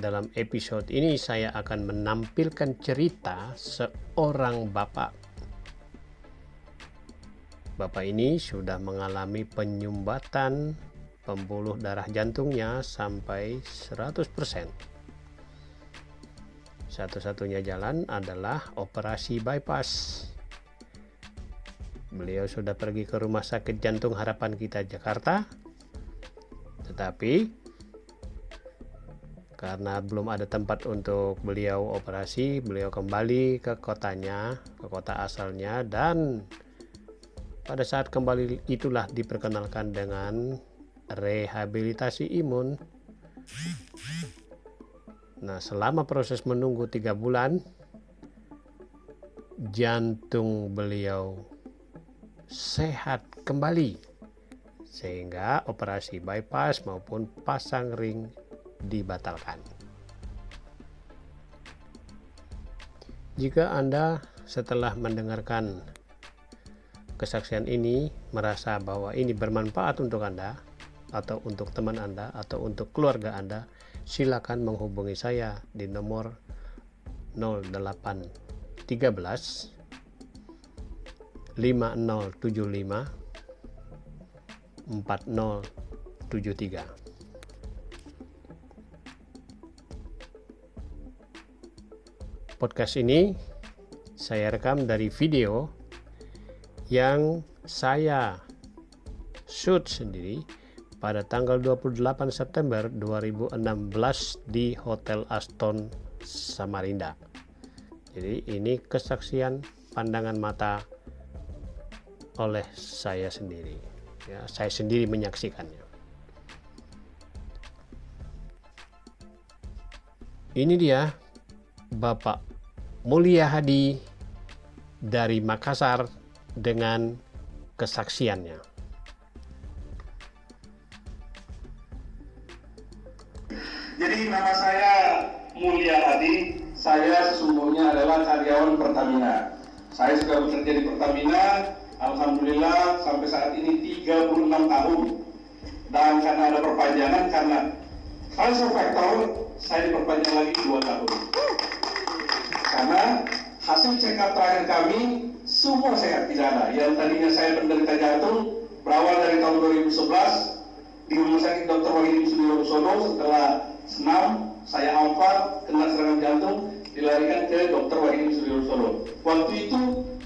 dalam episode ini saya akan menampilkan cerita seorang bapak. Bapak ini sudah mengalami penyumbatan pembuluh darah jantungnya sampai 100%. Satu-satunya jalan adalah operasi bypass. Beliau sudah pergi ke Rumah Sakit Jantung Harapan Kita Jakarta. Tetapi karena belum ada tempat untuk beliau operasi, beliau kembali ke kotanya, ke kota asalnya dan pada saat kembali itulah diperkenalkan dengan rehabilitasi imun. Nah, selama proses menunggu tiga bulan, jantung beliau sehat kembali sehingga operasi bypass maupun pasang ring dibatalkan. Jika Anda setelah mendengarkan kesaksian ini merasa bahwa ini bermanfaat untuk Anda atau untuk teman Anda atau untuk keluarga Anda, silakan menghubungi saya di nomor 0813 5075 4073. Podcast ini saya rekam dari video yang saya shoot sendiri pada tanggal 28 September 2016 di Hotel Aston Samarinda. Jadi ini kesaksian pandangan mata oleh saya sendiri. Ya, saya sendiri menyaksikannya. Ini dia Bapak Mulia Hadi dari Makassar dengan kesaksiannya. Jadi nama saya Mulia Hadi, saya sesungguhnya adalah karyawan Pertamina. Saya sudah bekerja di Pertamina, Alhamdulillah sampai saat ini 36 tahun. Dan karena ada perpanjangan, karena salah faktor, saya diperpanjang lagi 2 tahun karena hasil check up terakhir kami semua sehat tidak ada. Yang tadinya saya penderita jantung berawal dari tahun 2011 di Rumah Sakit Dr. Wahidin Sudirosono setelah senam saya amfar kena serangan jantung dilarikan ke Dr. Wahidin Sudirosono. Waktu itu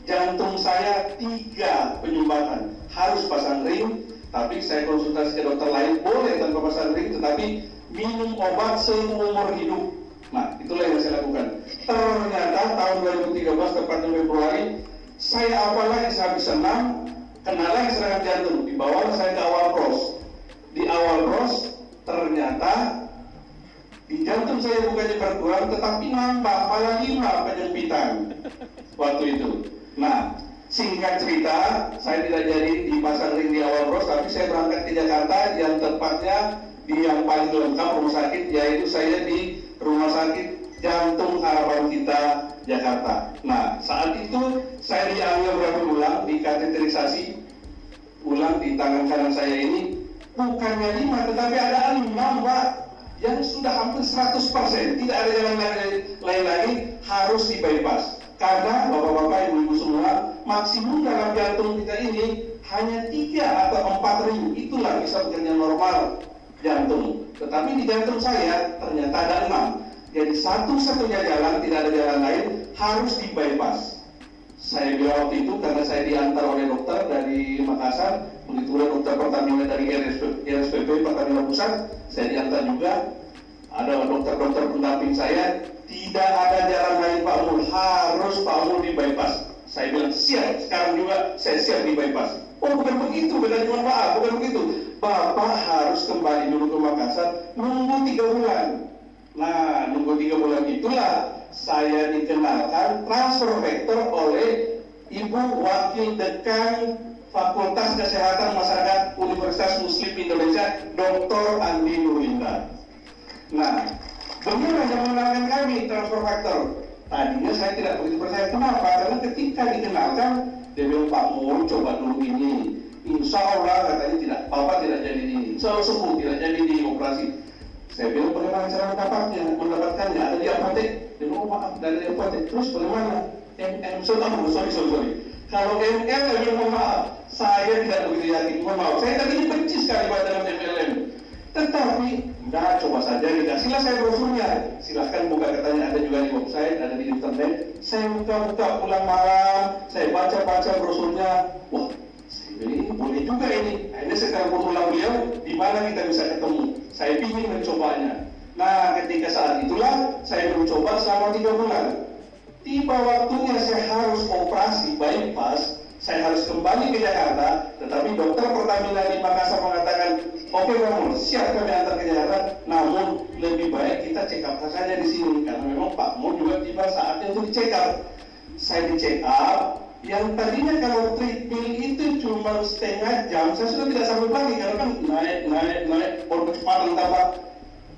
jantung saya tiga penyumbatan harus pasang ring tapi saya konsultasi ke dokter lain boleh tanpa pasang ring tetapi minum obat seumur hidup Nah, itulah yang saya lakukan. Ternyata tahun 2013 tepatnya Februari, saya apalagi saya bisa senam, kena lagi serangan jantung. Dibawa saya ke awal pros. Di awal pros, ternyata di jantung saya bukannya berkurang, tetapi nambah malah lima penyempitan waktu itu. Nah, singkat cerita, saya tidak jadi di pasar ring di awal pros, tapi saya berangkat ke Jakarta yang tepatnya di yang paling lengkap rumah sakit, yaitu saya di Rumah Sakit Jantung Harapan Kita Jakarta. Nah, saat itu saya diambil berapa ulang di kateterisasi ulang di tangan kanan saya ini bukannya lima tetapi ada enam pak yang sudah hampir 100% tidak ada jalan lain, lagi harus di bypass karena bapak-bapak ibu-ibu semua maksimum dalam jantung kita ini hanya tiga atau empat ring itulah bisa bekerja normal jantung. Tetapi di jantung saya ternyata ada enam. Jadi satu-satunya jalan, tidak ada jalan lain, harus di bypass. Saya bilang waktu itu karena saya diantar oleh dokter dari Makassar, begitu dokter Pertamina dari RSPP, Pertamina Pusat, saya diantar juga. Ada dokter-dokter pendamping saya, tidak ada jalan lain Pak Mul, harus Pak Mul di bypass. Saya bilang siap, sekarang juga saya siap di bypass. Oh bukan begitu, bukan cuma maaf, bukan begitu. Bapak harus kembali dulu ke Makassar, nunggu tiga bulan. Nah, nunggu tiga bulan itulah saya dikenalkan transfer vektor oleh Ibu Wakil Dekan Fakultas Kesehatan Masyarakat Universitas Muslim Indonesia, Dr. Andi Nurinda. Nah, beliau yang mengenalkan kami transfer faktor. Tadinya saya tidak begitu percaya. Kenapa? Karena ketika dikenalkan, dia bilang Pak Mul coba dulu ini Insya Allah katanya tidak, Bapak tidak jadi ini. Selalu sembuh, tidak jadi di operasi. Saya bilang bagaimana cara mendapatnya, mendapatkannya ada di apotek. Bilang oh maaf dari apotek. Terus bagaimana? MM sorry, sorry sorry. Kalau MM saya bilang mohon maaf, saya tidak begitu yakin. Mohon maaf, saya tadi benci sekali pada dengan MLM. Tetapi, nah coba saja dikasihlah saya brosurnya. Silahkan buka katanya ada juga di website, ada di internet. Saya buka-buka pulang malam, saya baca-baca brosurnya. Wah, ini boleh juga ini. Akhirnya saya telepon beliau, di mana kita bisa ketemu. Saya ingin mencobanya. Nah, ketika saat itulah saya mencoba selama tiga bulan. Tiba waktunya saya harus operasi bypass, saya harus kembali ke Jakarta, tetapi dokter Pertamina di Makassar mengatakan, oke okay, kamu siap kami antar ke Jakarta, namun lebih baik kita check up saja di sini, karena memang Pak Mo juga tiba saatnya untuk check up. Saya di check up, yang tadinya kalau treadmill itu cuma setengah jam, saya sudah tidak sanggup lagi karena kan naik, naik, naik, baru kecepatan tambah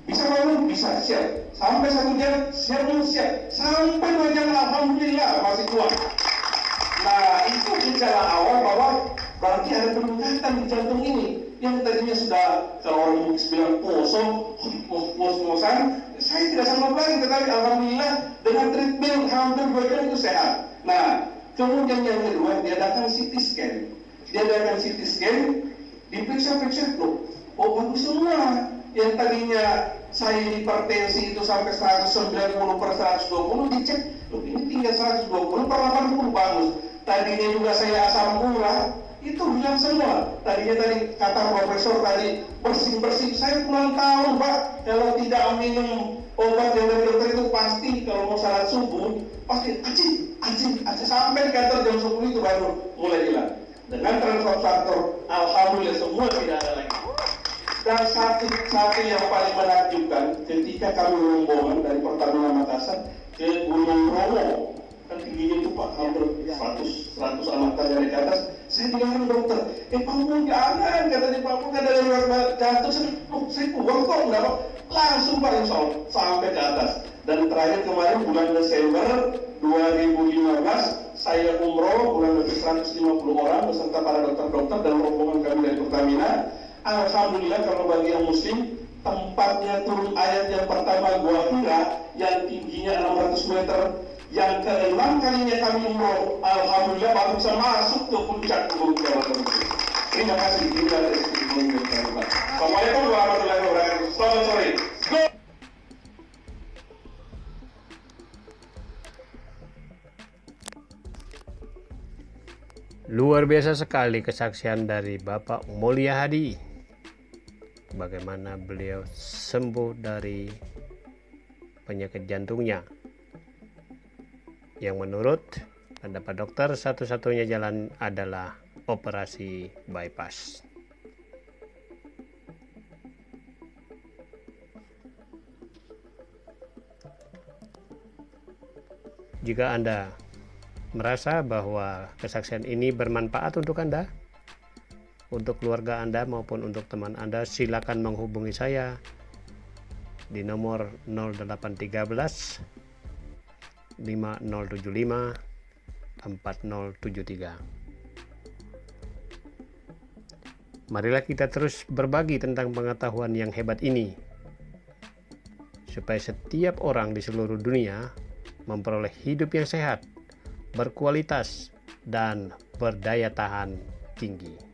bisa bangun? Bisa, siap. Sampai satu jam, siap belum siap. Sampai dua jam, Alhamdulillah masih kuat. Nah, itu gejala awal bahwa berarti ada peningkatan di jantung ini. Yang tadinya sudah, kalau orang mungkin bilang kosong, kos-kosan, saya tidak sanggup lagi. Tetapi Alhamdulillah, dengan treatment hampir dua jam itu sehat. Nah, kemudian yang kedua, dia datang CT scan. Dia datang CT scan, diperiksa-periksa, loh, oh bagus semua yang tadinya saya hipertensi itu sampai 190 per 120 dicek loh ini tinggal 120 per 80 bagus tadinya juga saya asam urat itu hilang semua. Tadinya tadi kata profesor tadi bersih-bersih saya kurang tahu pak. Kalau tidak minum obat yang dari dokter itu pasti kalau mau salat subuh pasti acing acing acing sampai di kantor jam 10 itu baru mulai hilang. Dengan transfer faktor alhamdulillah semua tidak ada lagi. Dan satu satu yang paling menakjubkan ketika kami rombongan dari Pertamina Makassar ke Gunung Bromo. Kan tingginya itu pak hampir 100 100 anak dari ke atas. Saya bilang dokter eh Pak Mun jangan katanya Pak Mun ada luar jatuh saya oh saya kuat kok enggak langsung Pak Insya Allah sampai ke atas dan terakhir kemarin bulan Desember 2015 saya umroh bulan lebih 150 orang beserta para dokter-dokter dan rombongan kami dari Pertamina Alhamdulillah kalau bagi yang muslim tempatnya turun ayat yang pertama Gua Hira yang tingginya 600 meter yang keenam kalinya kami umroh Alhamdulillah baru bisa masuk ke puncak Gunung Jawa Terima kasih Terima kasih Assalamualaikum warahmatullahi wabarakatuh Selamat sore Luar biasa sekali kesaksian dari Bapak Mulia Hadi. Bagaimana beliau sembuh dari penyakit jantungnya? Yang menurut pendapat dokter satu-satunya jalan adalah operasi bypass. Jika Anda merasa bahwa kesaksian ini bermanfaat untuk Anda untuk keluarga Anda maupun untuk teman Anda silakan menghubungi saya di nomor 0813 5075 4073 Marilah kita terus berbagi tentang pengetahuan yang hebat ini supaya setiap orang di seluruh dunia memperoleh hidup yang sehat, berkualitas, dan berdaya tahan tinggi.